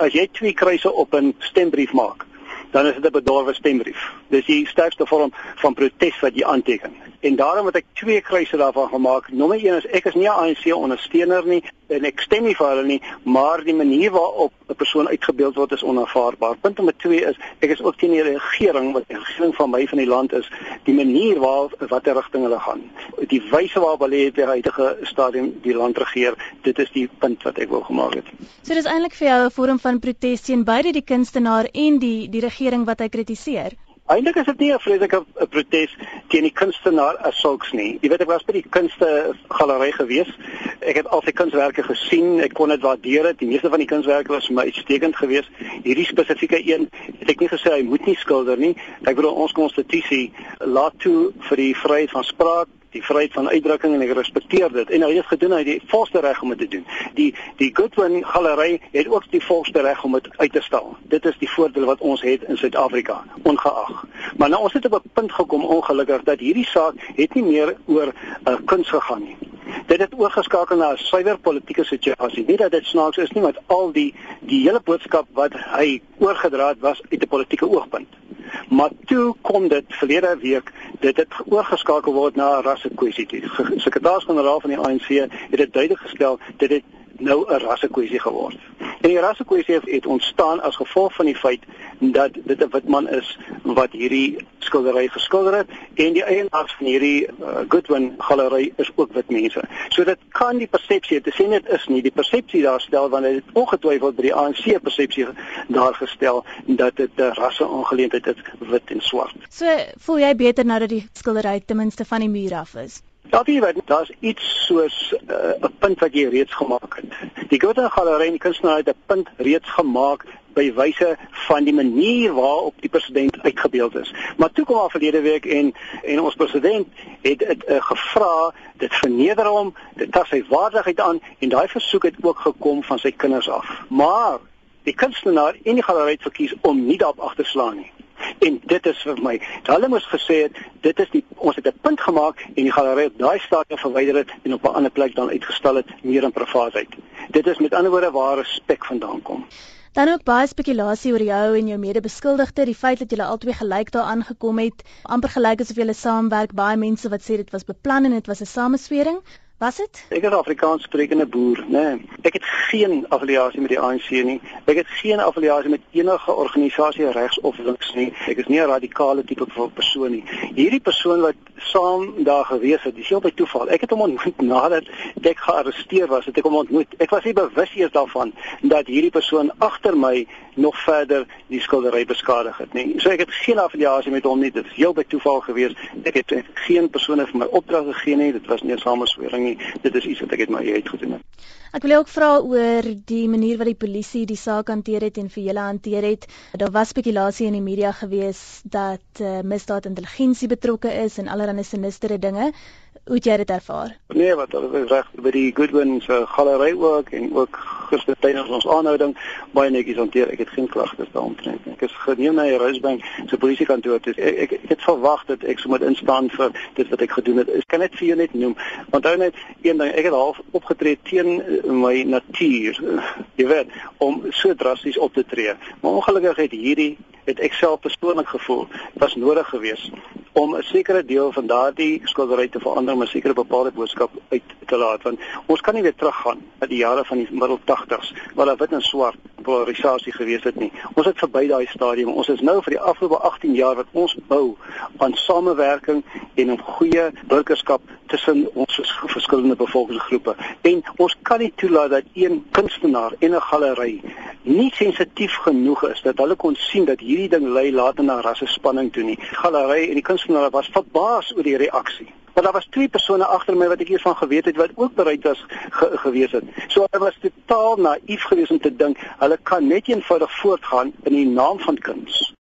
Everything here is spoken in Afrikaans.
As jy twee kruise op 'n stembrief maak, dan is dit 'n bedorwe stembrief. Dis die sterkste vorm van protes wat jy aanteken. En daarom het ek twee kruise daarvan gemaak. Nommer 1 is ek is nie 'n ANC ondersteuner nie en ek stem nie vir hulle nie, maar die manier waarop 'n persoon uitgebeeld word is onaanvaarbaar. Punt nommer 2 is ek is ook teen die regering wat die regering van my van die land is, die manier waar watter rigting hulle gaan. Die wyse waarop hulle het die huidige stadium die land regeer, dit is die punt wat ek wou gemaak het. So dis eintlik vir jou 'n vorm van protes teen beide die kunstenaar en die die regering wat hy kritiseer. Eintlik is dit nie 'n vreeslike protes teen die kunstenaar as sulks nie. Jy weet ek was by die kunste galery gewees. Ek het al sy kunswerke gesien. Ek kon dit waardeer. Die meeste van die kunswerke was vir my uitstekend geweest. Hierdie spesifieke een het ek nie gesê hy moet nie skilder nie. Ek bedoel ons konstitusie laat toe vir die vryheid van spraak die vryheid van uitdrukking en ek respekteer dit en hy het gedoen hy het die volste reg om dit te doen. Die die Goodwin galery het ook die volste reg om dit uit te stal. Dit is die voordeel wat ons het in Suid-Afrika ongeag. Maar nou ons het op 'n punt gekom ongelukkig dat hierdie saak het nie meer oor uh, kuns gegaan nie. Dit het oorgeskakel na 'n suiwer politieke situasie. Nie dat dit snaaks is nie, want al die die hele boodskap wat hy oorgedra het was uit 'n politieke oogpunt. Maar toe kom dit verlede week dit het oorgeskakel word na 'n rassekwessie. Die sekretaris-generaal van die ANC het dit duidelik gestel dat dit nou 'n rassekwessie geword. En die rassekwessie het ontstaan as gevolg van die feit dat dit 'n wit man is wat hierdie skildery geskilder het en die eienaars van hierdie uh, Goodwin galery is ook wit mense. So dit kan die persepsie te sien dit is nie die persepsie daar stel wanneer dit ongetwyfeld by die ANC persepsie daar gestel dat dit 'n rasseaangeleentheid is wit en swart. So voel jy beter nou dat die skildery ten minste van die muur af is? Ja, wie weet, daar's iets soos uh, 'n uh, punt wat jy reeds gemaak het. Die Goethe Galerie en kunstenaar het 'n punt reeds gemaak by wyse van die manier waarop die president uitgebeeld is. Maar toe kom haar verlede week en en ons president het dit uh, gevra, dit verneder hom, dit tas sy waardigheid aan en daai versoek het ook gekom van sy kinders af. Maar die kunstenaar en die galerie het verkies om nie daarop agter slaan nie. En dit is vir my. Hulle moes gesê het dit is die ons het 'n punt gemaak en die galery op daai stadium verwyder het en op 'n ander plek dan uitgestel het meer in privaatheid. Dit is met ander woorde waar respek vandaan kom. Dan ook baie spekulasie oor jou en jou mede-beskuldigde, die feit dat julle albei gelyk daaraan gekom het, amper gelyk asof julle saamwerk, baie mense wat sê dit was beplan en dit was 'n sameswering. Was dit? Ek is Afrikaans sprekende boer, né? Nee. Ek het geen affiliasie met die ANC nie. Ek het geen affiliasie met enige organisasie regs of links nie. Ek is nie 'n radikale tipe van persoon nie. Hierdie persoon wat saam daar gewees het, dis heel by toeval. Ek het hom ontmoet nadat ek gearresteer was, het ek hom ontmoet. Ek was nie bewus eers daarvan dat hierdie persoon agter my nog verder die skildery beskadig het nie. So ek het geen affiliasie met hom nie. Dit is heel by toeval gewees. Ek het geen persone vir my opdrag gegee nie. Dit was nie 'n sameswering nie. Dit is iets wat ek uit my uit gedoen het. Ek wil ook vra oor die manier wat die polisie die saak hanteer het en vir julle hanteer het. Daar was spekulasie in die media gewees dat uh, misdaadintelligensie betrokke is en allerlei sinistere dinge. Hoe het jy dit ervaar? Nee, wat reg by die Goodwin se galery ook en ook gister tydens ons aanhouding baie netjies hanteer. Ek het geen klagtes daaroor nie. Ek is geneem na die Rosebank se polisiekantoor toe. Ek, ek ek het verwag dat ek sou moet instaan vir dit wat ek gedoen het. Ek kan net vir jou net noem. Onthou net een ding, ek het half opgetree teen my natuur. Jy weet, om so drasties op te tree. Maar ongelukkig het hierdie het ek self persoonlik gevoel was nodig geweest om 'n sekere deel van daardie skildery te verander om 'n sekere bepaalde boodskap uit te laat want ons kan nie weer teruggaan na die jare van die middel 80s waar daar wit en swart polarisasie gewees het nie. Ons het verby daai stadium. Ons is nou vir die afgelope 18 jaar wat ons bou aan samewerking en 'n goeie burgerskap tussen ons verskillende bevolkingsgroepe. En ons kan nie toelaat dat een kunstenaar en 'n galery nie sensitief genoeg is dat hulle kon sien dat hierdie ding lei later na rasse spanning toe nie. Galery en die kunstenaar was verbaas oor die reaksie. Maar daar was twee persone agter my wat ek hiervan geweet het wat ook bereid was ge gewees het. So hulle was totaal naïef geweest om te dink hulle kan net eenvoudig voortgaan in die naam van kuns.